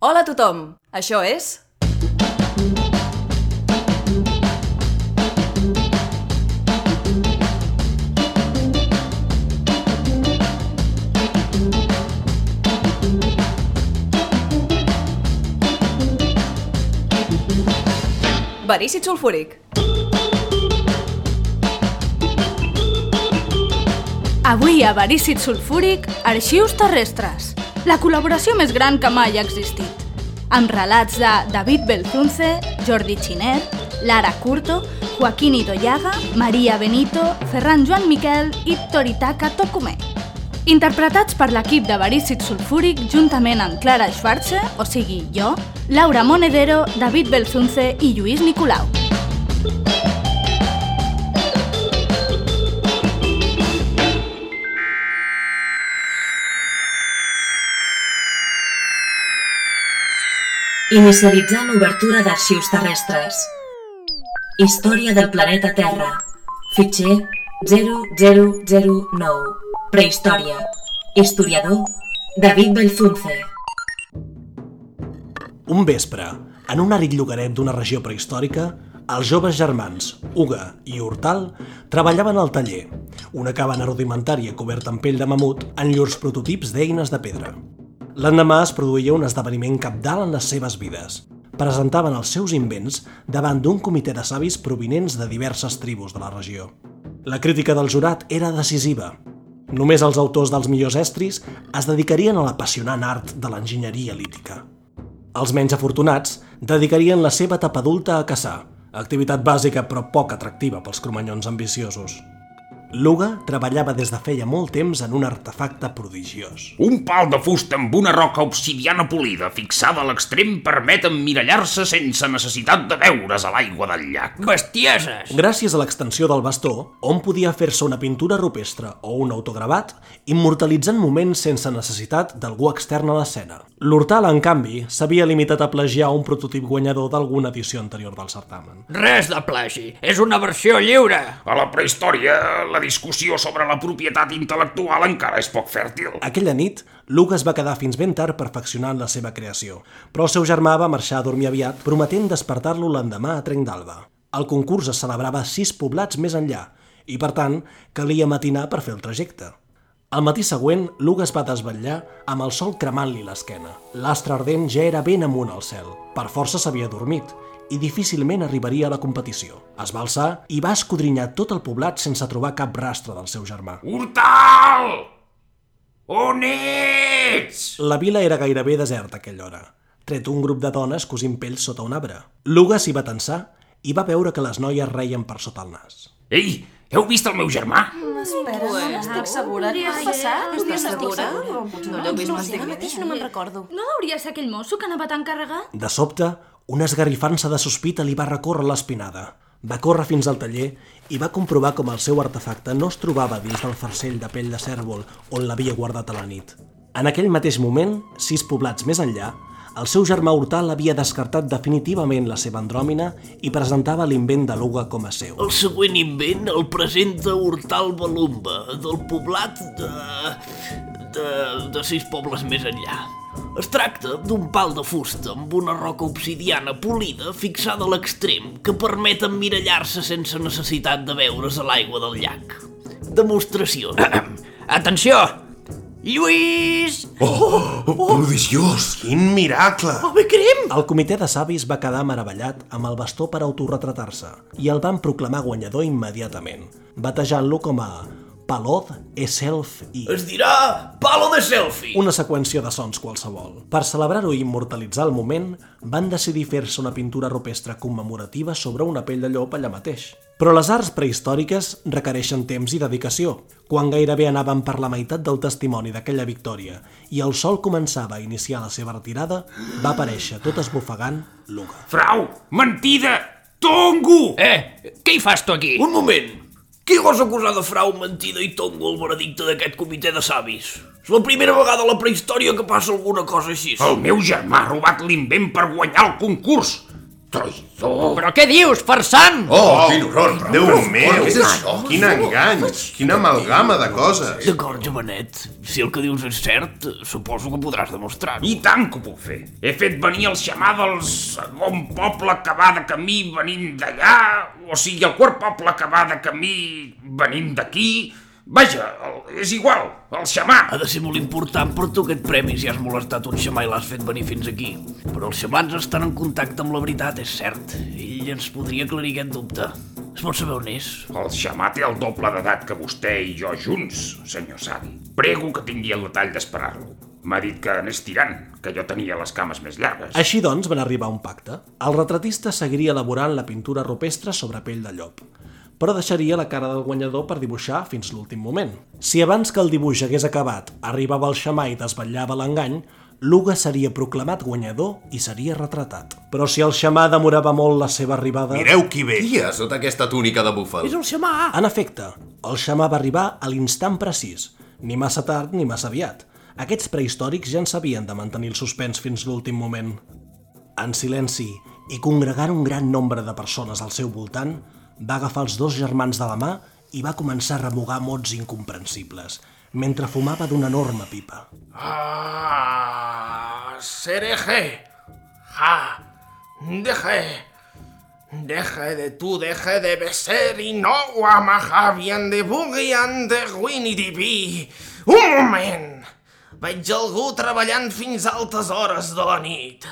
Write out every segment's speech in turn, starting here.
Hola a tothom! Això és... Verícid sulfúric. Avui a Verícid Sulfúric, Arxius Terrestres, la col·laboració més gran que mai ha existit. Amb relats de David Belzunce, Jordi Xiner, Lara Curto, Joaquín Itoyaga, Maria Benito, Ferran Joan Miquel i Toritaka Tokume. Interpretats per l'equip de Verícid Sulfúric juntament amb Clara Schwarze, o sigui jo, Laura Monedero, David Belzunce i Lluís Nicolau. Inicialitzant l'obertura d'arxius terrestres. Història del planeta Terra. Fitxer 0009. Prehistòria. Historiador David Belzunce. Un vespre, en un àrid llogaret d'una regió prehistòrica, els joves germans, Uga i Hortal, treballaven al taller, una cabana rudimentària coberta amb pell de mamut en llurs prototips d'eines de pedra. L'endemà es produïa un esdeveniment capdalt en les seves vides. Presentaven els seus invents davant d'un comitè de savis provinents de diverses tribus de la regió. La crítica del jurat era decisiva. Només els autors dels millors estris es dedicarien a l'apassionant art de l'enginyeria lítica. Els menys afortunats dedicarien la seva etapa adulta a caçar, activitat bàsica però poc atractiva pels cromanyons ambiciosos. Luga treballava des de feia molt temps en un artefacte prodigiós. Un pal de fusta amb una roca obsidiana polida fixada a l'extrem permet emmirallar-se sense necessitat de veure's a l'aigua del llac. Bestieses! Gràcies a l'extensió del bastó, on podia fer-se una pintura rupestre o un autogravat, immortalitzant moments sense necessitat d'algú extern a l'escena. L'Hortal, en canvi, s'havia limitat a plagiar un prototip guanyador d'alguna edició anterior del certamen. Res de plagi, és una versió lliure. A la prehistòria, la discussió sobre la propietat intel·lectual encara és poc fèrtil. Aquella nit, Luke es va quedar fins ben tard perfeccionant la seva creació, però el seu germà va marxar a dormir aviat, prometent despertar-lo l'endemà a trenc d'alba. El concurs es celebrava sis poblats més enllà, i per tant, calia matinar per fer el trajecte. Al matí següent, Luke es va desvetllar amb el sol cremant-li l'esquena. L'astre ardent ja era ben amunt al cel. Per força s'havia dormit i difícilment arribaria a la competició. Es va alçar i va escodrinyar tot el poblat sense trobar cap rastre del seu germà. Hortal! On ets? La vila era gairebé deserta a aquella hora, tret un grup de dones cosint pells sota un arbre. Luga s'hi va tensar i va veure que les noies reien per sota el nas. Ei, heu vist el meu germà? Espera, no n'estic segura. Què ha passat? Estàs segura? No l'heu vist No ara mateix no me'n recordo. No hauria ser aquell mosso que anava tan carregat? De sobte, una esgarrifança de sospita li va recórrer l'espinada. Va córrer fins al taller i va comprovar com el seu artefacte no es trobava dins del farcell de pell de cèrvol on l'havia guardat a la nit. En aquell mateix moment, sis poblats més enllà, el seu germà Hortal havia descartat definitivament la seva andròmina i presentava l'invent de Luga com a seu. El següent invent el presenta Hortal Balumba, del poblat de... de... de sis pobles més enllà. Es tracta d'un pal de fusta amb una roca obsidiana polida fixada a l'extrem que permet emmirallar-se sense necessitat de veure's a l'aigua del llac. Demostració. Atenció! Lluís! Prodigiós! Quin miracle! El comitè de savis va quedar meravellat amb el bastó per autorretratar-se i el van proclamar guanyador immediatament, batejant-lo com a Paloz Eself i Es dirà palo de selfie. una seqüència de sons qualsevol. Per celebrar-ho i immortalitzar el moment, van decidir fer-se una pintura rupestre commemorativa sobre una pell de llop allà mateix. Però les arts prehistòriques requereixen temps i dedicació. Quan gairebé anaven per la meitat del testimoni d'aquella victòria i el sol començava a iniciar la seva retirada, va aparèixer tot esbufegant Luga. Frau! Mentida! Tongo! Eh, què hi fas tu aquí? Un moment. Qui gosa acusar de frau, mentida i tongo el veredicte d'aquest comitè de savis? És la primera vegada a la prehistòria que passa alguna cosa així. El meu germà ha robat l'invent per guanyar el concurs. Traïdor! Però què dius, farsant? Oh, quin horror! Déu Déu meu, meu, què és això? quin engany, quina amalgama de coses. D'acord, jovenet. Si el que dius és cert, suposo que podràs demostrar-ho. I tant que ho puc fer. He fet venir el xamà del segon poble que va de camí venint d'allà, o sigui, el quart poble que va de camí venint d'aquí. Vaja, el- és igual, el xamà. Ha de ser molt important per tu aquest premi si has molestat un xamà i l'has fet venir fins aquí. Però els xamans estan en contacte amb la veritat, és cert. Ell ens podria aclarir aquest dubte. Es pot saber on és? El xamà té el doble d'edat que vostè i jo junts, senyor Savi. Prego que tingui el detall d'esperar-lo. M'ha dit que anés tirant, que jo tenia les cames més llargues. Així doncs van arribar a un pacte. El retratista seguiria elaborant la pintura rupestre sobre pell de llop, però deixaria la cara del guanyador per dibuixar fins l'últim moment. Si abans que el dibuix hagués acabat arribava el xamà i desvetllava l'engany, Luga seria proclamat guanyador i seria retratat. Però si el xamà demorava molt la seva arribada... Mireu qui ve. Qui és sota aquesta túnica de búfal? És el xamà! En efecte, el xamà va arribar a l'instant precís, ni massa tard ni massa aviat. Aquests prehistòrics ja en sabien de mantenir el suspens fins l'últim moment. En silenci i congregant un gran nombre de persones al seu voltant, va agafar els dos germans de la mà i va començar a remugar mots incomprensibles, mentre fumava d'una enorme pipa. Ah, Sereje. Ja. Deje. Deje de tu, deje de beser i no guamajavian de bugian de Winnie Un moment. Veig algú treballant fins a altes hores de la nit.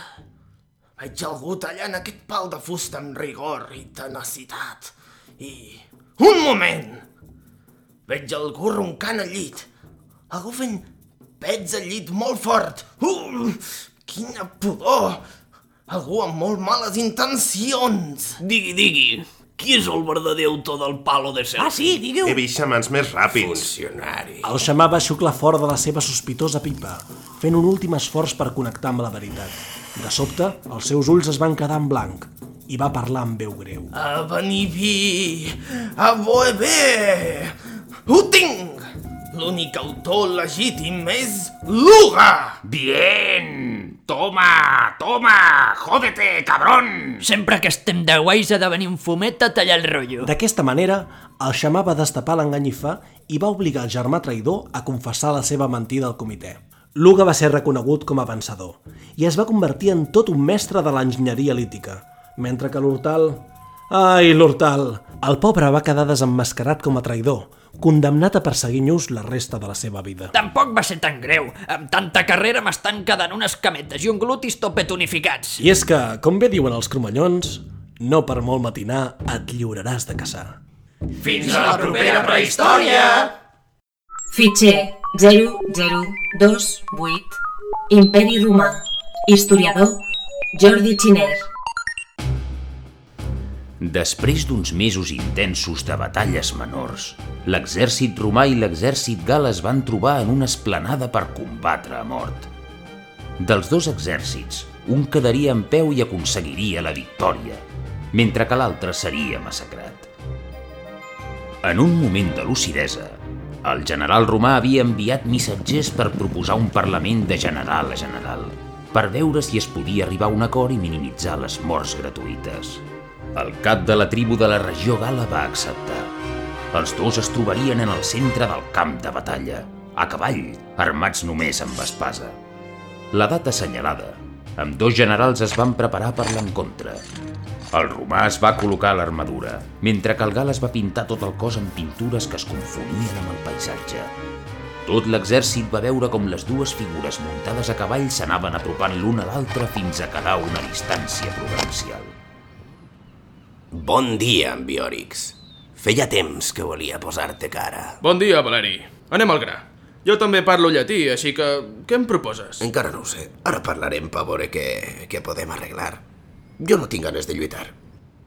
Veig algú tallant aquest pal de fusta amb rigor i tenacitat. I... Un moment! Veig algú roncant al llit. Algú fent pets al llit molt fort. Uh, quina pudor! Algú amb molt males intencions. Digui, digui, qui és el verdader autor del palo de selfie? Ah, sí, digueu. He vist xamans més ràpids. Funcionari. El xamà va xuclar fora de la seva sospitosa pipa, fent un últim esforç per connectar amb la veritat. De sobte, els seus ulls es van quedar en blanc i va parlar amb veu greu. A venir vi, a boe Ho tinc! L'únic autor legítim és Luga! Bien! Toma, toma! Jódete, cabrón! Sempre que estem de guais ha de venir un fumet a tallar el rotllo. D'aquesta manera, el xamà va destapar l'enganyifa i va obligar el germà traïdor a confessar la seva mentida al comitè. Luga va ser reconegut com a vencedor i es va convertir en tot un mestre de l'enginyeria lítica, mentre que l'Hortal... Ai, l'Hortal! El pobre va quedar desemmascarat com a traïdor, condemnat a perseguir-nos la resta de la seva vida. Tampoc va ser tan greu. Amb tanta carrera m'estan quedant unes cametes i un glutis topetonificats. I és que, com bé diuen els cromanyons, no per molt matinar et lliuraràs de caçar. Fins a la propera prehistòria! Fitxer 0028 Imperi Romà Historiador Jordi Xiner Després d'uns mesos intensos de batalles menors, l'exèrcit romà i l'exèrcit gal es van trobar en una esplanada per combatre a mort. Dels dos exèrcits, un quedaria en peu i aconseguiria la victòria, mentre que l'altre seria massacrat. En un moment de lucidesa, el general romà havia enviat missatgers per proposar un parlament de general a general, per veure si es podia arribar a un acord i minimitzar les morts gratuïtes. El cap de la tribu de la regió gala va acceptar. Els dos es trobarien en el centre del camp de batalla, a cavall, armats només amb espasa. La data assenyalada, amb dos generals es van preparar per l'encontre. El romà es va col·locar l'armadura, mentre que el gal es va pintar tot el cos amb pintures que es confonien amb el paisatge. Tot l'exèrcit va veure com les dues figures muntades a cavall s'anaven apropant l'una a l'altra fins a quedar a una distància prudencial. Bon dia, Ambiorix. Feia temps que volia posar-te cara. Bon dia, Valeri. Anem al gra. Jo també parlo llatí, així que què em proposes? Encara no ho sé. Ara parlarem per veure què, què podem arreglar. Jo no tinc ganes de lluitar.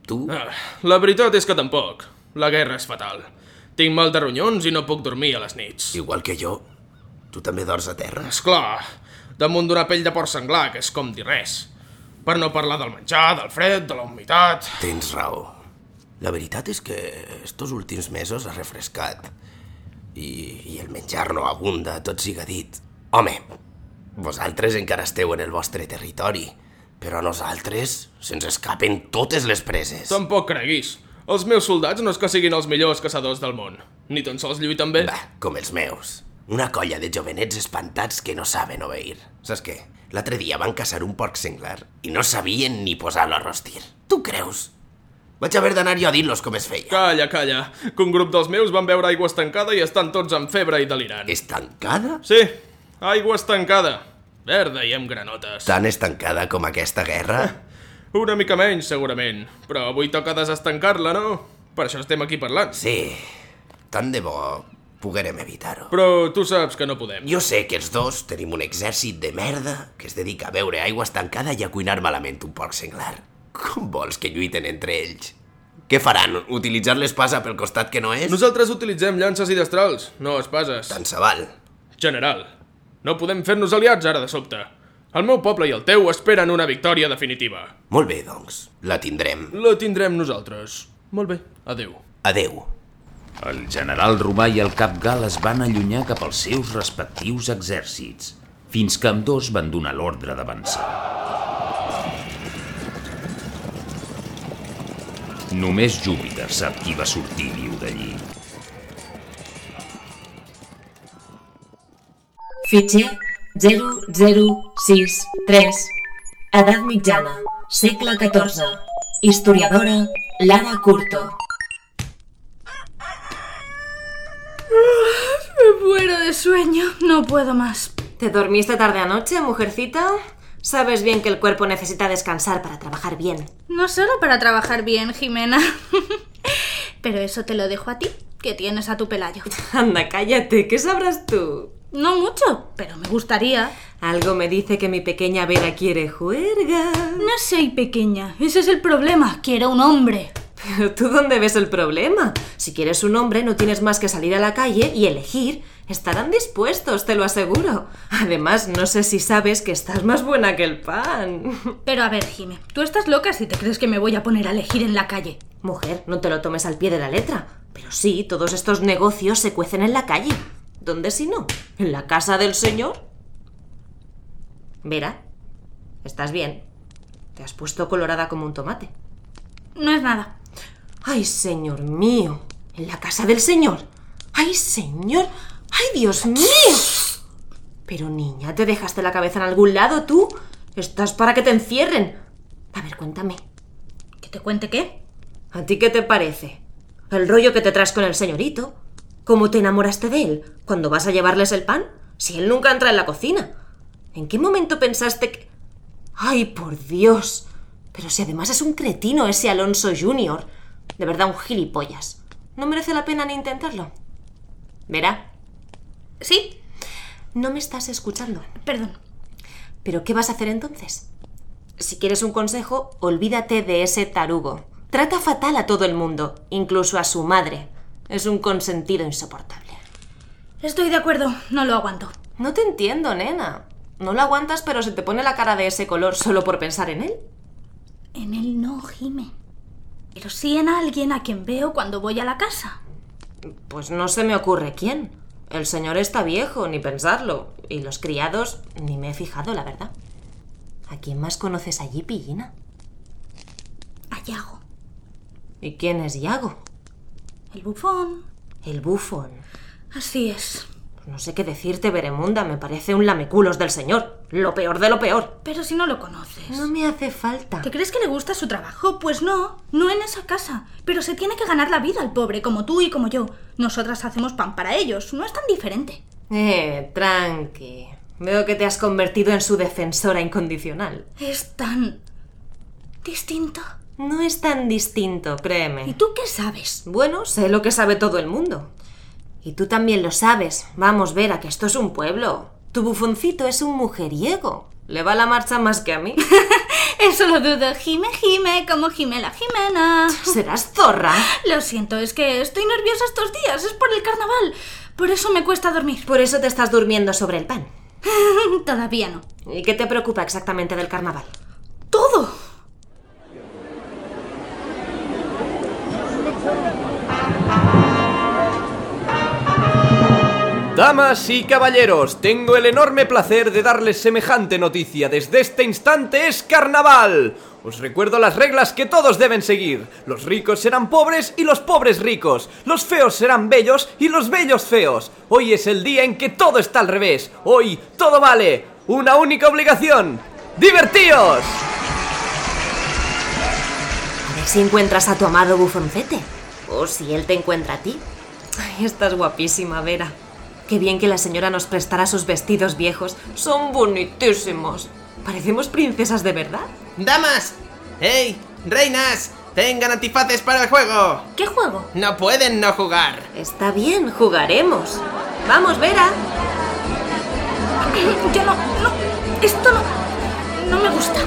Tu? Ah, la veritat és que tampoc. La guerra és fatal. Tinc mal de ronyons i no puc dormir a les nits. Igual que jo. Tu també dors a terra? Esclar, damunt d'una pell de porc senglar, que és com dir res. Per no parlar del menjar, del fred, de la humitat... Tens raó. La veritat és que estos últims mesos ha refrescat. I, i el menjar no abunda, tot siga dit. Home, vosaltres encara esteu en el vostre territori. Però a nosaltres se'ns escapen totes les preses. Tampoc creguis. Els meus soldats no és que siguin els millors caçadors del món. Ni tan sols lluiten bé. Va, com els meus. Una colla de jovenets espantats que no saben obeir. Saps què? L'altre dia van caçar un porc senglar i no sabien ni posar-lo a rostir. Tu creus? Vaig haver d'anar jo a dir-los com es feia. Calla, calla, que un grup dels meus van veure aigua estancada i estan tots amb febre i delirant. Estancada? Sí, aigua estancada. Verda i amb granotes. Tan estancada com aquesta guerra? Una mica menys, segurament. Però avui toca desestancar-la, no? Per això estem aquí parlant. Sí, tant de bo poguérem evitar-ho. Però tu saps que no podem. Jo sé que els dos tenim un exèrcit de merda que es dedica a beure aigua estancada i a cuinar malament un porc senglar. Com vols que lluiten entre ells? Què faran? Utilitzar l'espasa pel costat que no és? Nosaltres utilitzem llances i destrals, no espases. Tant se val. General, no podem fer-nos aliats ara de sobte. El meu poble i el teu esperen una victòria definitiva. Molt bé, doncs. La tindrem. La tindrem nosaltres. Molt bé, adeu. Adeu. El general romà i el cap gal es van allunyar cap als seus respectius exèrcits, fins que amb dos van donar l'ordre d'avançar. Només Júpiter sap qui va sortir viu d'allí. Fitxer 0063. Edat mitjana, segle XIV. Historiadora Lara Curto. Muero de sueño, no puedo más. ¿Te dormiste tarde anoche, mujercita? Sabes bien que el cuerpo necesita descansar para trabajar bien. No solo para trabajar bien, Jimena. Pero eso te lo dejo a ti, que tienes a tu pelayo. Anda, cállate, ¿qué sabrás tú? No mucho, pero me gustaría. Algo me dice que mi pequeña Vera quiere juerga. No soy pequeña, ese es el problema. Quiero un hombre. Pero tú dónde ves el problema? Si quieres un hombre no tienes más que salir a la calle y elegir. Estarán dispuestos, te lo aseguro. Además, no sé si sabes que estás más buena que el pan. Pero a ver, Jime, tú estás loca si te crees que me voy a poner a elegir en la calle. Mujer, no te lo tomes al pie de la letra. Pero sí, todos estos negocios se cuecen en la calle. ¿Dónde si no? ¿En la casa del señor? Vera, ¿estás bien? Te has puesto colorada como un tomate. No es nada. ¡Ay, señor mío! ¿En la casa del señor? ¡Ay, señor! ¡Ay, Dios mío! Pero niña, ¿te dejaste la cabeza en algún lado tú? Estás para que te encierren. A ver, cuéntame. ¿Que te cuente qué? ¿A ti qué te parece? El rollo que te traes con el señorito. ¿Cómo te enamoraste de él? ¿Cuando vas a llevarles el pan? Si él nunca entra en la cocina. ¿En qué momento pensaste que... ¡Ay, por Dios! Pero si además es un cretino ese Alonso Junior. De verdad, un gilipollas. ¿No merece la pena ni intentarlo? ¿Verá? ¿Sí? No me estás escuchando. Perdón. ¿Pero qué vas a hacer entonces? Si quieres un consejo, olvídate de ese tarugo. Trata fatal a todo el mundo, incluso a su madre. Es un consentido insoportable. Estoy de acuerdo, no lo aguanto. No te entiendo, nena. No lo aguantas, pero se te pone la cara de ese color solo por pensar en él. En él no, Jime. Pero sí en alguien a quien veo cuando voy a la casa. Pues no se me ocurre quién. El señor está viejo, ni pensarlo. Y los criados, ni me he fijado, la verdad. ¿A quién más conoces allí, Pillina? A Yago. ¿Y quién es Yago? El bufón. El bufón. Así es. No sé qué decirte, Beremunda. Me parece un lameculos del señor. Lo peor de lo peor. Pero si no lo conoces. No me hace falta. ¿Te crees que le gusta su trabajo? Pues no, no en esa casa. Pero se tiene que ganar la vida al pobre, como tú y como yo. Nosotras hacemos pan para ellos. No es tan diferente. Eh, tranqui. Veo que te has convertido en su defensora incondicional. Es tan... distinto. No es tan distinto, créeme. ¿Y tú qué sabes? Bueno, sé lo que sabe todo el mundo. Y tú también lo sabes. Vamos, Vera, que esto es un pueblo. Tu bufoncito es un mujeriego. Le va la marcha más que a mí. Eso lo dudo. Jime, Jime, como Jime la Jimena. ¿Serás zorra? Lo siento, es que estoy nerviosa estos días. Es por el carnaval. Por eso me cuesta dormir. Por eso te estás durmiendo sobre el pan. Todavía no. ¿Y qué te preocupa exactamente del carnaval? Todo. Damas y caballeros, tengo el enorme placer de darles semejante noticia. Desde este instante es carnaval. Os recuerdo las reglas que todos deben seguir. Los ricos serán pobres y los pobres ricos. Los feos serán bellos y los bellos feos. Hoy es el día en que todo está al revés. Hoy todo vale. Una única obligación. ¡Divertíos! A ver si encuentras a tu amado bufoncete. O si él te encuentra a ti. Ay, estás guapísima, Vera. Qué bien que la señora nos prestara sus vestidos viejos. Son bonitísimos. Parecemos princesas de verdad. ¡Damas! ¡Hey! ¡Reinas! ¡Tengan antifaces para el juego! ¿Qué juego? No pueden no jugar. Está bien, jugaremos. Vamos, Vera. Yo no, no, esto no, no me gusta.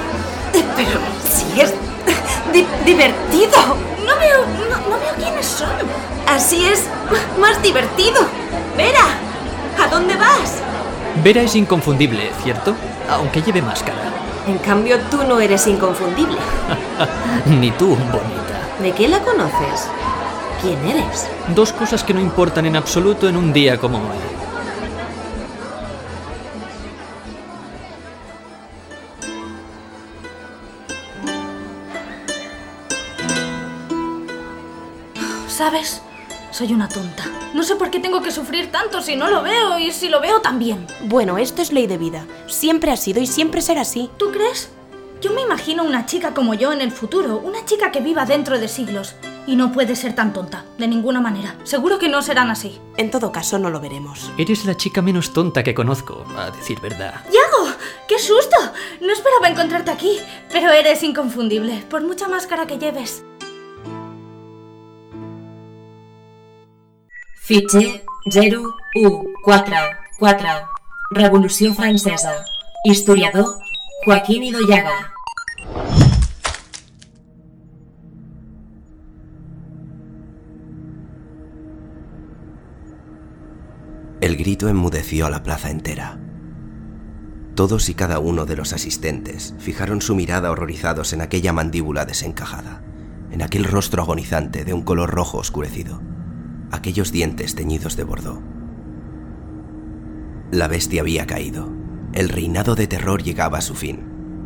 Pero si es di- divertido. No veo, no, no veo quiénes son. Así es más divertido. Vera, ¿a dónde vas? Vera es inconfundible, ¿cierto? Aunque lleve máscara. En cambio, tú no eres inconfundible. Ni tú, bonita. ¿De qué la conoces? ¿Quién eres? Dos cosas que no importan en absoluto en un día como hoy. ¿Sabes? Soy una tonta. No sé por qué tengo que sufrir tanto si no lo veo y si lo veo también. Bueno, esto es ley de vida. Siempre ha sido y siempre será así. ¿Tú crees? Yo me imagino una chica como yo en el futuro, una chica que viva dentro de siglos. Y no puede ser tan tonta, de ninguna manera. Seguro que no serán así. En todo caso, no lo veremos. Eres la chica menos tonta que conozco, a decir verdad. ¡Yago! ¡Qué susto! No esperaba encontrarte aquí, pero eres inconfundible, por mucha máscara que lleves. Fitxer 0144. Revolució Francesa. Historiador Joaquín Idoyaga. El grito enmudeció a la plaza entera. Todos y cada uno de los asistentes fijaron su mirada horrorizados en aquella mandíbula desencajada, en aquel rostro agonizante de un color rojo oscurecido, aquellos dientes teñidos de bordó. La bestia había caído. El reinado de terror llegaba a su fin,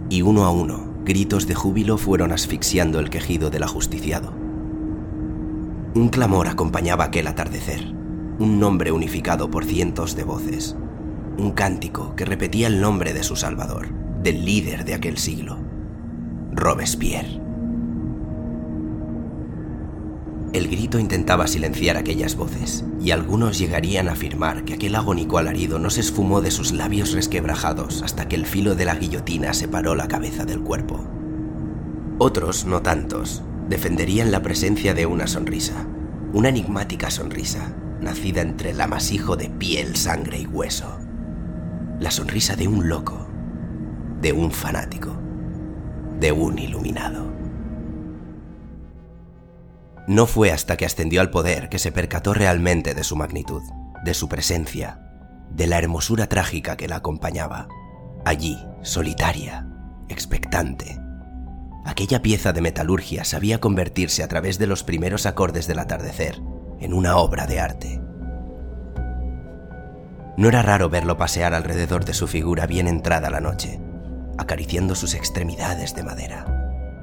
y uno a uno, gritos de júbilo fueron asfixiando el quejido del ajusticiado. Un clamor acompañaba aquel atardecer, un nombre unificado por cientos de voces, un cántico que repetía el nombre de su salvador, del líder de aquel siglo, Robespierre. El grito intentaba silenciar aquellas voces, y algunos llegarían a afirmar que aquel agónico alarido no se esfumó de sus labios resquebrajados hasta que el filo de la guillotina separó la cabeza del cuerpo. Otros, no tantos, defenderían la presencia de una sonrisa, una enigmática sonrisa, nacida entre el amasijo de piel, sangre y hueso. La sonrisa de un loco, de un fanático, de un iluminado. No fue hasta que ascendió al poder que se percató realmente de su magnitud, de su presencia, de la hermosura trágica que la acompañaba. Allí, solitaria, expectante, aquella pieza de metalurgia sabía convertirse a través de los primeros acordes del atardecer en una obra de arte. No era raro verlo pasear alrededor de su figura bien entrada la noche, acariciando sus extremidades de madera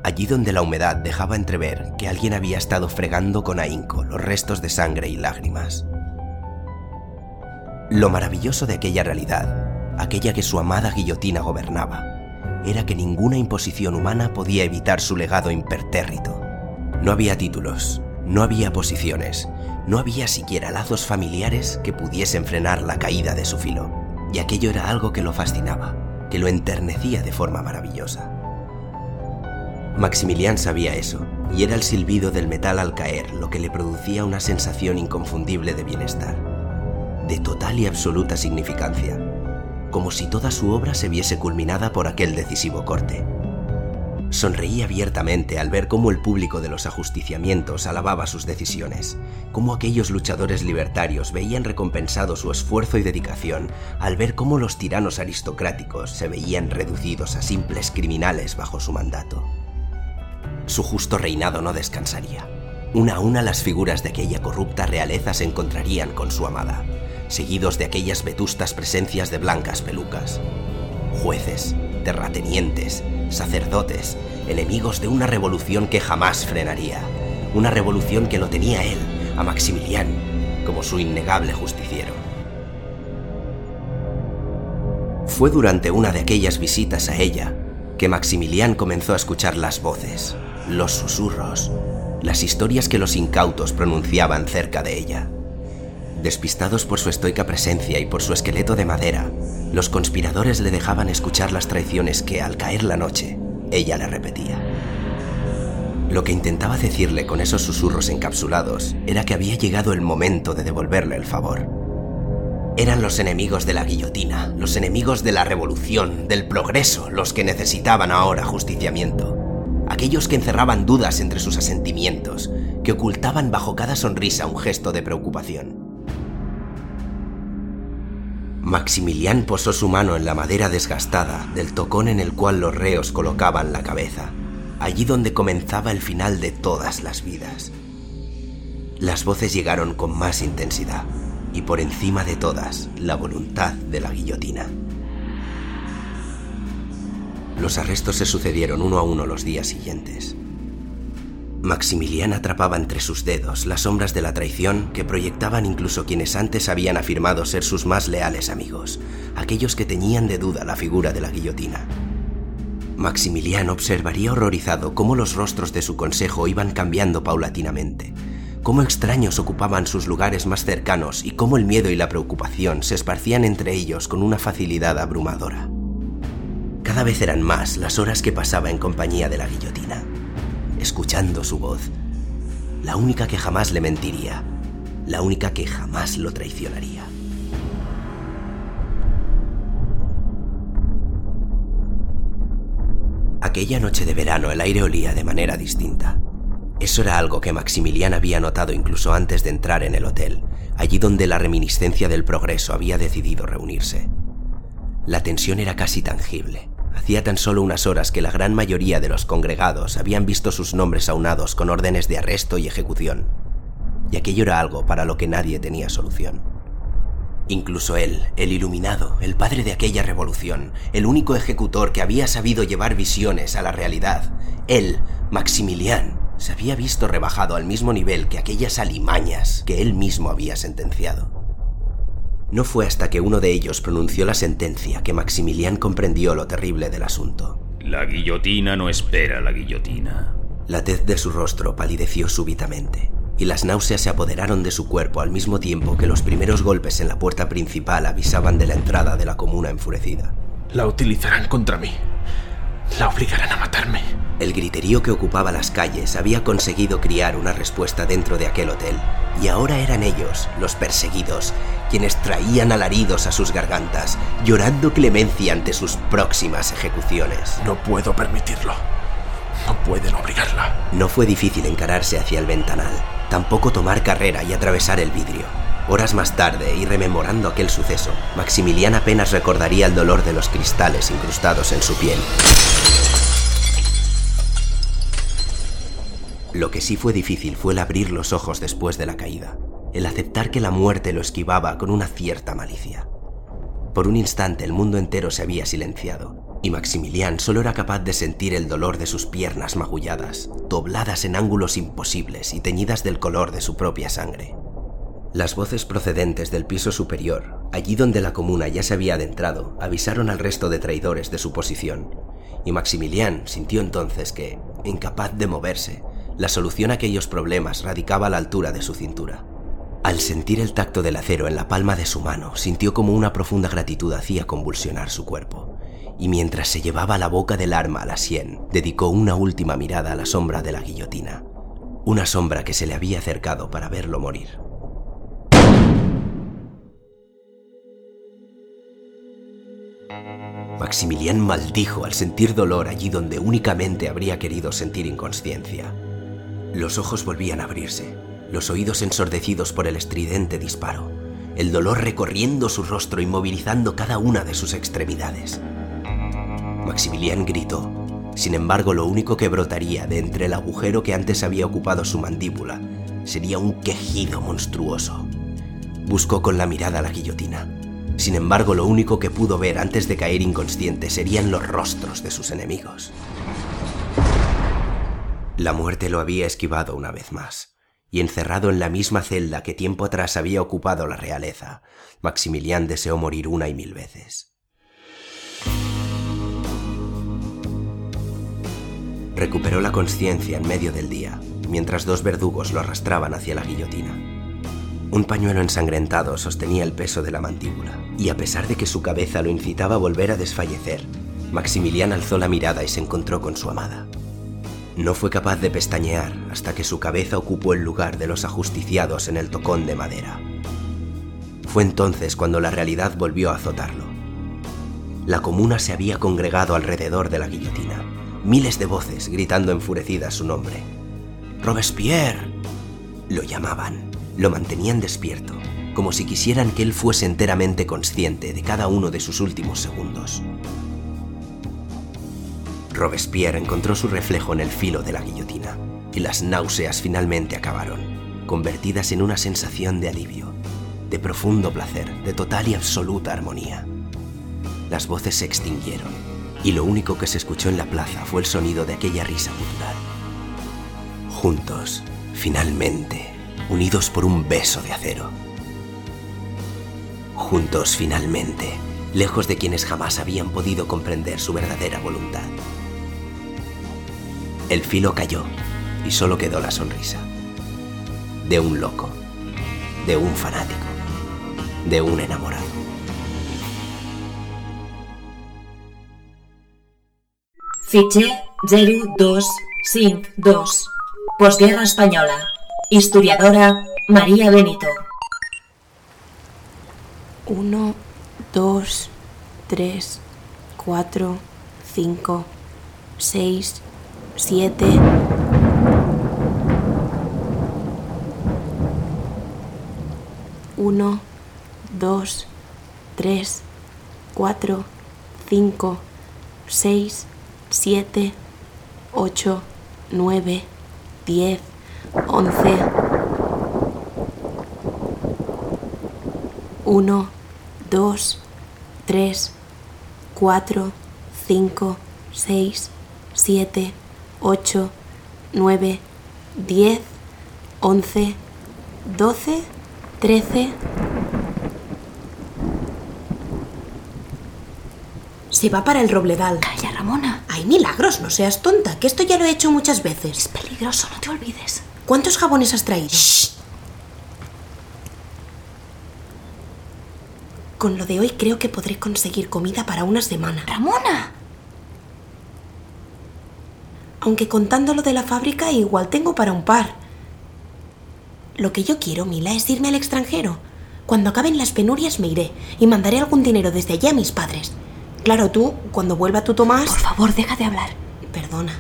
allí donde la humedad dejaba entrever que alguien había estado fregando con ahínco los restos de sangre y lágrimas. Lo maravilloso de aquella realidad, aquella que su amada guillotina gobernaba, era que ninguna imposición humana podía evitar su legado impertérrito. No había títulos, no había posiciones, no había siquiera lazos familiares que pudiesen frenar la caída de su filo, y aquello era algo que lo fascinaba, que lo enternecía de forma maravillosa. Maximilián sabía eso, y era el silbido del metal al caer lo que le producía una sensación inconfundible de bienestar, de total y absoluta significancia, como si toda su obra se viese culminada por aquel decisivo corte. Sonreía abiertamente al ver cómo el público de los ajusticiamientos alababa sus decisiones, cómo aquellos luchadores libertarios veían recompensado su esfuerzo y dedicación al ver cómo los tiranos aristocráticos se veían reducidos a simples criminales bajo su mandato su justo reinado no descansaría. Una a una las figuras de aquella corrupta realeza se encontrarían con su amada. seguidos de aquellas vetustas presencias de blancas pelucas. Jueces, terratenientes, sacerdotes, enemigos de una revolución que jamás frenaría. Una revolución que lo tenía él, a Maximilián, como su innegable justiciero. Fue durante una de aquellas visitas a ella que Maximilián comenzó a escuchar las voces, los susurros, las historias que los incautos pronunciaban cerca de ella. Despistados por su estoica presencia y por su esqueleto de madera, los conspiradores le dejaban escuchar las traiciones que, al caer la noche, ella le repetía. Lo que intentaba decirle con esos susurros encapsulados era que había llegado el momento de devolverle el favor. Eran los enemigos de la guillotina, los enemigos de la revolución, del progreso, los que necesitaban ahora justiciamiento. Aquellos que encerraban dudas entre sus asentimientos, que ocultaban bajo cada sonrisa un gesto de preocupación. Maximilián posó su mano en la madera desgastada del tocón en el cual los reos colocaban la cabeza, allí donde comenzaba el final de todas las vidas. Las voces llegaron con más intensidad y por encima de todas la voluntad de la guillotina. Los arrestos se sucedieron uno a uno los días siguientes. Maximilián atrapaba entre sus dedos las sombras de la traición que proyectaban incluso quienes antes habían afirmado ser sus más leales amigos, aquellos que teñían de duda la figura de la guillotina. Maximilián observaría horrorizado cómo los rostros de su consejo iban cambiando paulatinamente, cómo extraños ocupaban sus lugares más cercanos y cómo el miedo y la preocupación se esparcían entre ellos con una facilidad abrumadora. Cada vez eran más las horas que pasaba en compañía de la guillotina escuchando su voz, la única que jamás le mentiría, la única que jamás lo traicionaría. Aquella noche de verano el aire olía de manera distinta. Eso era algo que Maximilián había notado incluso antes de entrar en el hotel, allí donde la reminiscencia del progreso había decidido reunirse. La tensión era casi tangible. Hacía tan solo unas horas que la gran mayoría de los congregados habían visto sus nombres aunados con órdenes de arresto y ejecución. Y aquello era algo para lo que nadie tenía solución. Incluso él, el iluminado, el padre de aquella revolución, el único ejecutor que había sabido llevar visiones a la realidad, él, Maximilián, se había visto rebajado al mismo nivel que aquellas alimañas que él mismo había sentenciado. No fue hasta que uno de ellos pronunció la sentencia que Maximilián comprendió lo terrible del asunto. La guillotina no espera la guillotina. La tez de su rostro palideció súbitamente, y las náuseas se apoderaron de su cuerpo al mismo tiempo que los primeros golpes en la puerta principal avisaban de la entrada de la comuna enfurecida. La utilizarán contra mí. La obligarán a matarme. El griterío que ocupaba las calles había conseguido criar una respuesta dentro de aquel hotel, y ahora eran ellos, los perseguidos, quienes traían alaridos a sus gargantas, llorando clemencia ante sus próximas ejecuciones. No puedo permitirlo. No pueden obligarla. No fue difícil encararse hacia el ventanal, tampoco tomar carrera y atravesar el vidrio. Horas más tarde, y rememorando aquel suceso, Maximilián apenas recordaría el dolor de los cristales incrustados en su piel. Lo que sí fue difícil fue el abrir los ojos después de la caída, el aceptar que la muerte lo esquivaba con una cierta malicia. Por un instante el mundo entero se había silenciado, y Maximilián solo era capaz de sentir el dolor de sus piernas magulladas, dobladas en ángulos imposibles y teñidas del color de su propia sangre. Las voces procedentes del piso superior, allí donde la comuna ya se había adentrado, avisaron al resto de traidores de su posición, y Maximilián sintió entonces que, incapaz de moverse, la solución a aquellos problemas radicaba a la altura de su cintura. Al sentir el tacto del acero en la palma de su mano, sintió como una profunda gratitud hacía convulsionar su cuerpo, y mientras se llevaba la boca del arma a la sien, dedicó una última mirada a la sombra de la guillotina, una sombra que se le había acercado para verlo morir. Maximilián maldijo al sentir dolor allí donde únicamente habría querido sentir inconsciencia. Los ojos volvían a abrirse, los oídos ensordecidos por el estridente disparo, el dolor recorriendo su rostro y movilizando cada una de sus extremidades. Maximilián gritó. Sin embargo, lo único que brotaría de entre el agujero que antes había ocupado su mandíbula sería un quejido monstruoso. Buscó con la mirada la guillotina. Sin embargo, lo único que pudo ver antes de caer inconsciente serían los rostros de sus enemigos. La muerte lo había esquivado una vez más, y encerrado en la misma celda que tiempo atrás había ocupado la realeza, Maximilián deseó morir una y mil veces. Recuperó la conciencia en medio del día, mientras dos verdugos lo arrastraban hacia la guillotina. Un pañuelo ensangrentado sostenía el peso de la mandíbula, y a pesar de que su cabeza lo incitaba a volver a desfallecer, Maximilián alzó la mirada y se encontró con su amada. No fue capaz de pestañear hasta que su cabeza ocupó el lugar de los ajusticiados en el tocón de madera. Fue entonces cuando la realidad volvió a azotarlo. La comuna se había congregado alrededor de la guillotina, miles de voces gritando enfurecidas su nombre. Robespierre. Lo llamaban, lo mantenían despierto, como si quisieran que él fuese enteramente consciente de cada uno de sus últimos segundos. Robespierre encontró su reflejo en el filo de la guillotina, y las náuseas finalmente acabaron, convertidas en una sensación de alivio, de profundo placer, de total y absoluta armonía. Las voces se extinguieron, y lo único que se escuchó en la plaza fue el sonido de aquella risa gutural. Juntos, finalmente, unidos por un beso de acero. Juntos, finalmente, lejos de quienes jamás habían podido comprender su verdadera voluntad. El filo cayó y solo quedó la sonrisa. De un loco, de un fanático, de un enamorado. Fitxer 0252. Postguerra espanyola. Historiadora María Benito. 1, 2, 3, 4, 5, 6, 7. Uno, dos, tres, cuatro, cinco, seis, siete, ocho, nueve, diez, once. Uno, dos, tres, cuatro, cinco, seis, siete, ocho, nueve, diez, once, doce, trece. Se va para el robledal. Calla, Ramona. Hay milagros, no seas tonta, que esto ya lo he hecho muchas veces. Es peligroso, no te olvides. ¿Cuántos jabones has traído? Con lo de hoy creo que podré conseguir comida para una semana. Ramona. Aunque contando lo de la fábrica igual tengo para un par. Lo que yo quiero, Mila, es irme al extranjero. Cuando acaben las penurias me iré y mandaré algún dinero desde allí a mis padres. Claro, tú, cuando vuelva tu Tomás... Por favor, deja de hablar. Perdona.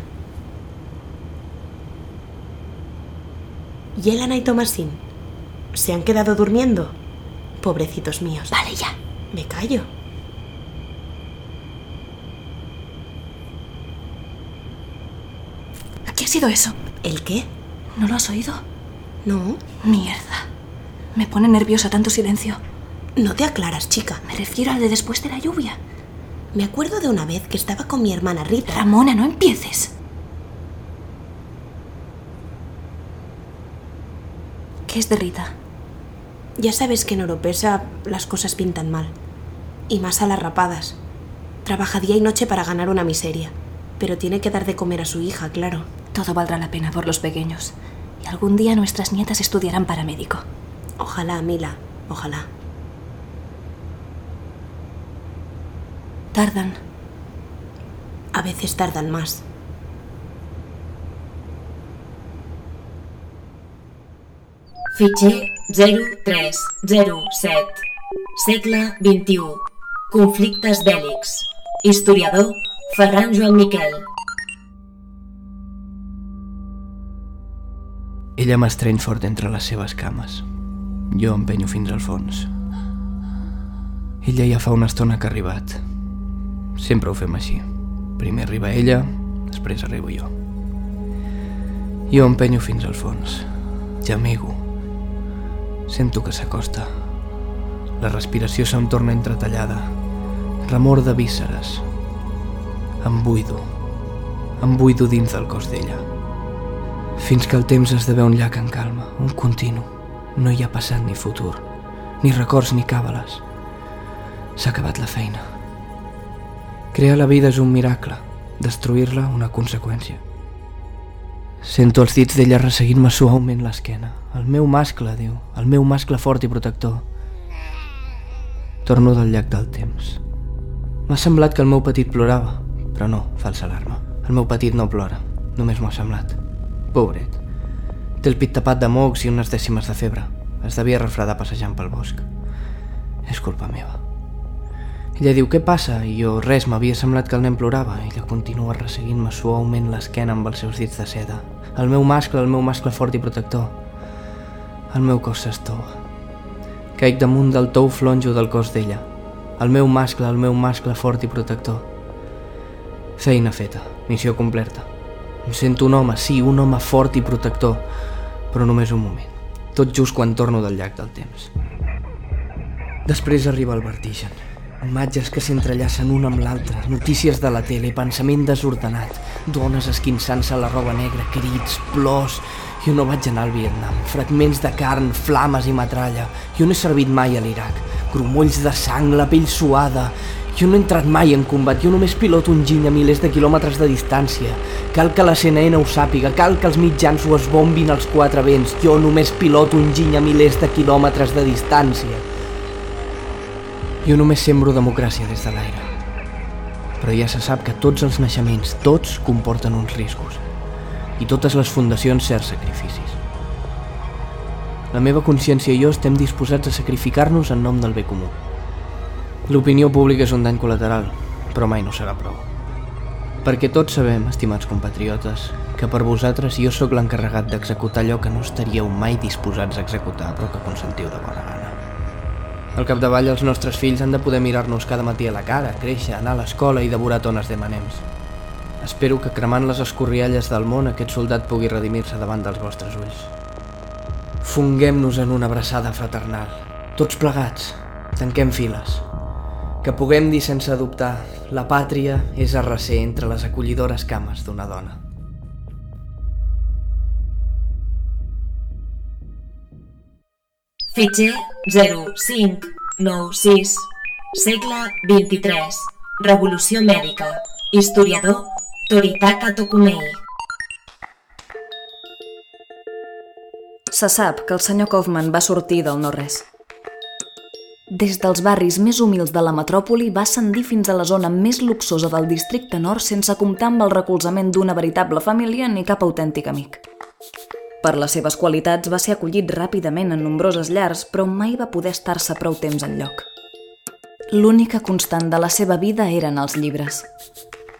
¿Y Elena y Tomasín? ¿Se han quedado durmiendo? Pobrecitos míos. Vale, ya. Me callo. ¿Qué ha sido eso? ¿El qué? ¿No lo has oído? No. Mierda. Me pone nerviosa tanto silencio. No te aclaras, chica. Me refiero al de después de la lluvia. Me acuerdo de una vez que estaba con mi hermana Rita. Ramona, no empieces. ¿Qué es de Rita? Ya sabes que en Oropesa las cosas pintan mal. Y más a las rapadas. Trabaja día y noche para ganar una miseria. Pero tiene que dar de comer a su hija, claro. Todo valdrá la pena por los pequeños. Y algún día nuestras nietas estudiarán para médico. Ojalá, Mila. Ojalá. Tardan. A veces tardan más. Fitxer 0307. Segle XXI. Conflictes bèl·lics. Historiador Ferran Joan Miquel. Ella m'estreny fort entre les seves cames. Jo empenyo fins al fons. Ella ja fa una estona que ha arribat. Sempre ho fem així. Primer arriba ella, després arribo jo. Jo empenyo fins al fons. Gemego. Sento que s'acosta. La respiració se'm torna entretallada. Remor de vísceres. Em buido. Em buido dins del cos d'ella. Fins que el temps esdevé un llac en calma, un continu. No hi ha passat ni futur, ni records ni càbales. S'ha acabat la feina. Crear la vida és un miracle, destruir-la una conseqüència. Sento els dits d'ella resseguint-me suaument l'esquena. El meu mascle, diu, el meu mascle fort i protector. Torno del llac del temps. M'ha semblat que el meu petit plorava, però no, falsa alarma. El meu petit no plora, només m'ho ha semblat. Pobret. Té el pit tapat de mocs i unes dècimes de febre. Es devia refredar passejant pel bosc. És culpa meva. Ella diu, què passa? I jo, res, m'havia semblat que el nen plorava. Ella continua resseguint-me suaument l'esquena amb els seus dits de seda. El meu mascle, el meu mascle fort i protector. El meu cos s'estova. Caic damunt del tou flonjo del cos d'ella. El meu mascle, el meu mascle fort i protector. Feina feta, missió completa. Em sento un home, sí, un home fort i protector, però només un moment. Tot just quan torno del llac del temps. Després arriba el vertigen. Imatges que s'entrellacen una amb l'altra, notícies de la tele, pensament desordenat, dones esquinçant-se la roba negra, crits, plors... Jo no vaig anar al Vietnam. Fragments de carn, flames i metralla. Jo no he servit mai a l'Iraq. Grumolls de sang, la pell suada. Jo no he entrat mai en combat, jo només piloto un giny a milers de quilòmetres de distància. Cal que la CNN ho sàpiga, cal que els mitjans ho esbombin als quatre vents. Jo només piloto un giny a milers de quilòmetres de distància. Jo només sembro democràcia des de l'aire. Però ja se sap que tots els naixements, tots comporten uns riscos. I totes les fundacions certs sacrificis. La meva consciència i jo estem disposats a sacrificar-nos en nom del bé comú. L'opinió pública és un dany col·lateral, però mai no serà prou. Perquè tots sabem, estimats compatriotes, que per vosaltres jo sóc l'encarregat d'executar allò que no estaríeu mai disposats a executar, però que consentiu de bona gana. Al capdavall, els nostres fills han de poder mirar-nos cada matí a la cara, créixer, anar a l'escola i devorar tones de manems. Espero que cremant les escorrialles del món aquest soldat pugui redimir-se davant dels vostres ulls. Funguem-nos en una abraçada fraternal. Tots plegats, tanquem files. Que puguem dir sense dubtar, la pàtria és a recer entre les acollidores cames d'una dona. Fitxer 0596 Segle 23 Revolució mèdica Historiador Toritaka Tokumei Se sap que el senyor Kaufman va sortir del no-res. Des dels barris més humils de la metròpoli va ascendir fins a la zona més luxosa del districte nord sense comptar amb el recolzament d'una veritable família ni cap autèntic amic. Per les seves qualitats va ser acollit ràpidament en nombroses llars, però mai va poder estar-se prou temps en lloc. L'única constant de la seva vida eren els llibres.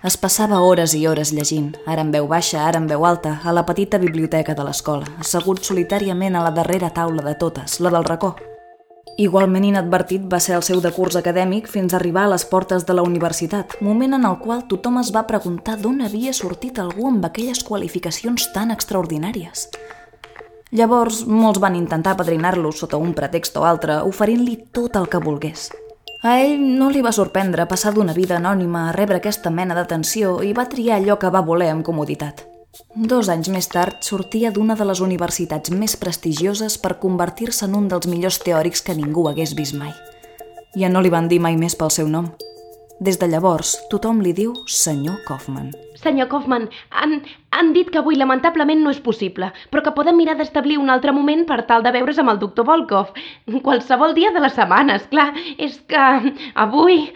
Es passava hores i hores llegint, ara en veu baixa, ara en veu alta, a la petita biblioteca de l'escola, assegut solitàriament a la darrera taula de totes, la del racó. Igualment inadvertit va ser el seu decurs acadèmic fins a arribar a les portes de la universitat, moment en el qual tothom es va preguntar d'on havia sortit algú amb aquelles qualificacions tan extraordinàries. Llavors, molts van intentar padrinar-lo sota un pretext o altre, oferint-li tot el que volgués. A ell no li va sorprendre passar d'una vida anònima a rebre aquesta mena d'atenció i va triar allò que va voler amb comoditat. Dos anys més tard sortia d'una de les universitats més prestigioses per convertir-se en un dels millors teòrics que ningú hagués vist mai. Ja no li van dir mai més pel seu nom. Des de llavors, tothom li diu senyor Kaufman. Senyor Kaufman, han, han dit que avui lamentablement no és possible, però que podem mirar d'establir un altre moment per tal de veure's amb el doctor Volkov. Qualsevol dia de la setmana, és clar. És que avui...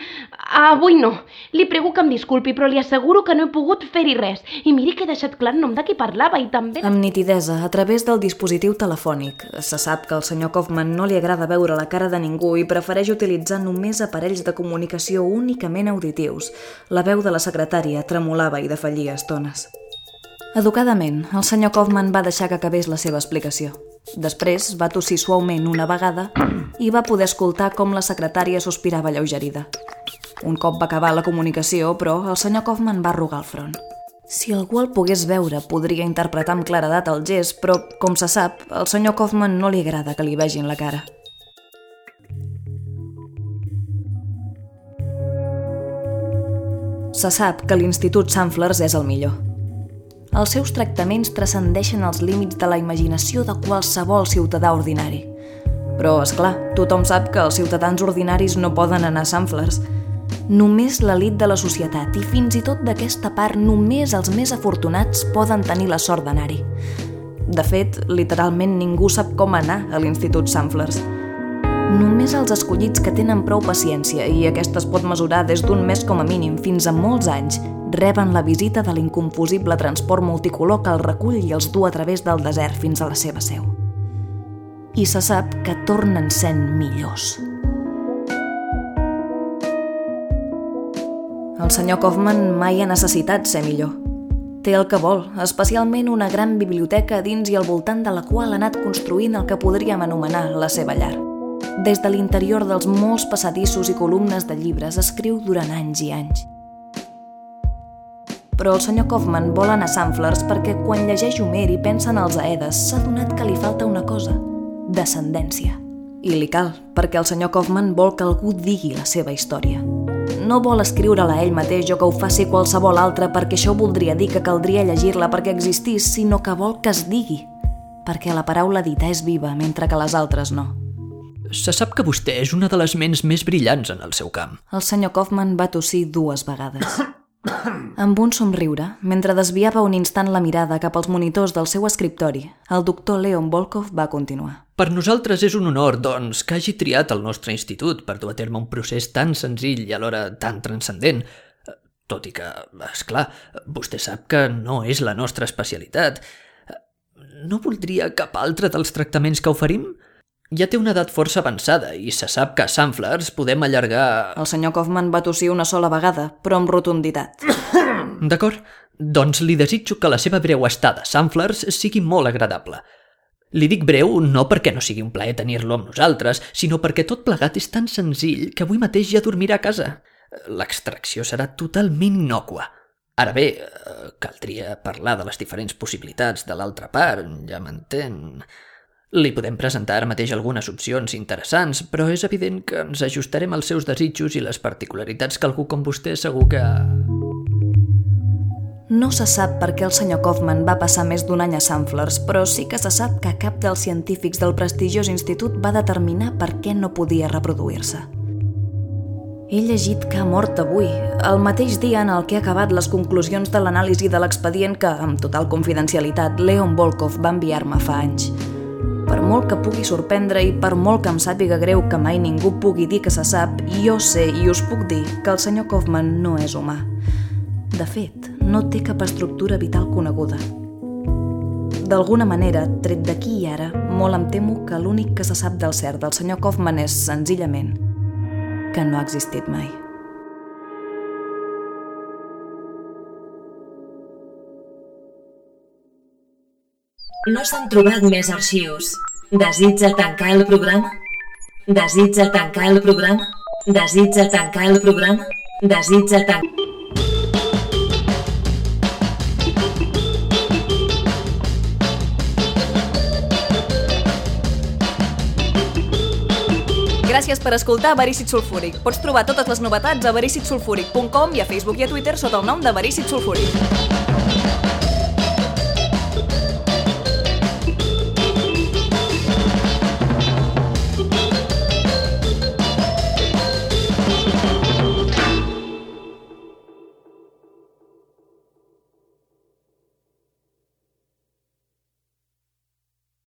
Avui no. Li prego que em disculpi, però li asseguro que no he pogut fer-hi res. I miri que he deixat clar el nom de qui parlava i també... Amb nitidesa, a través del dispositiu telefònic. Se sap que al senyor Kaufman no li agrada veure la cara de ningú i prefereix utilitzar només aparells de comunicació únicament auditius. La veu de la secretària tremolava i defallia estones. Educadament, el senyor Kaufman va deixar que acabés la seva explicació. Després va tossir suaument una vegada i va poder escoltar com la secretària sospirava lleugerida. Un cop va acabar la comunicació, però el senyor Kaufman va arrugar el front. Si algú el pogués veure, podria interpretar amb claredat el gest, però, com se sap, al senyor Kaufman no li agrada que li vegin la cara. Se sap que l'Institut Sanflers és el millor. Els seus tractaments transcendeixen els límits de la imaginació de qualsevol ciutadà ordinari. Però, és clar, tothom sap que els ciutadans ordinaris no poden anar a Sanflers. Només l'elit de la societat i fins i tot d'aquesta part només els més afortunats poden tenir la sort d'anar-hi. De fet, literalment ningú sap com anar a l'Institut Sanflers. Només els escollits que tenen prou paciència, i aquesta es pot mesurar des d'un mes com a mínim fins a molts anys, reben la visita de l'inconfusible transport multicolor que el recull i els du a través del desert fins a la seva seu. I se sap que tornen sent millors. El senyor Kaufman mai ha necessitat ser millor. Té el que vol, especialment una gran biblioteca dins i al voltant de la qual ha anat construint el que podríem anomenar la seva llar. Des de l'interior dels molts passadissos i columnes de llibres escriu durant anys i anys. Però el senyor Kaufman vol anar a Sanflers perquè quan llegeix Homer i pensa en els Aedes s'ha donat que li falta una cosa, descendència. I li cal, perquè el senyor Kaufman vol que algú digui la seva història. No vol escriure-la ell mateix o que ho faci qualsevol altre perquè això voldria dir que caldria llegir-la perquè existís, sinó que vol que es digui, perquè la paraula dita és viva mentre que les altres no. Se sap que vostè és una de les ments més brillants en el seu camp. El senyor Kaufman va tossir dues vegades. Amb un somriure, mentre desviava un instant la mirada cap als monitors del seu escriptori, el doctor Leon Volkov va continuar. Per nosaltres és un honor, doncs, que hagi triat el nostre institut per dur a terme un procés tan senzill i alhora tan transcendent. Tot i que, és clar, vostè sap que no és la nostra especialitat. No voldria cap altre dels tractaments que oferim? Ja té una edat força avançada i se sap que a Sanflers podem allargar... El senyor Kaufman va tossir una sola vegada, però amb rotunditat. D'acord, doncs li desitjo que la seva breu estada a Sanflers sigui molt agradable. Li dic breu no perquè no sigui un plaer tenir-lo amb nosaltres, sinó perquè tot plegat és tan senzill que avui mateix ja dormirà a casa. L'extracció serà totalment innòcua. Ara bé, eh, caldria parlar de les diferents possibilitats de l'altra part, ja m'entén... Li podem presentar ara mateix algunes opcions interessants, però és evident que ens ajustarem als seus desitjos i les particularitats que algú com vostè segur que... No se sap per què el senyor Kaufman va passar més d'un any a Sanflers, però sí que se sap que cap dels científics del prestigiós institut va determinar per què no podia reproduir-se. He llegit que ha mort avui, el mateix dia en el que ha acabat les conclusions de l'anàlisi de l'expedient que, amb total confidencialitat, Leon Volkov va enviar-me fa anys. Per molt que pugui sorprendre i per molt que em sàpiga greu que mai ningú pugui dir que se sap, jo sé i us puc dir que el senyor Kaufman no és humà. De fet, no té cap estructura vital coneguda. D'alguna manera, tret d'aquí i ara, molt em temo que l'únic que se sap del cert del senyor Kaufman és, senzillament, que no ha existit mai. No s'han trobat més arxius. Desitja tancar el programa? Desitja tancar el programa? Desitja tancar el programa? Desitja tancar... Gràcies per escoltar Verícit Sulfúric. Pots trobar totes les novetats a vericitsulfúric.com i a Facebook i a Twitter sota el nom de Verícit Sulfúric.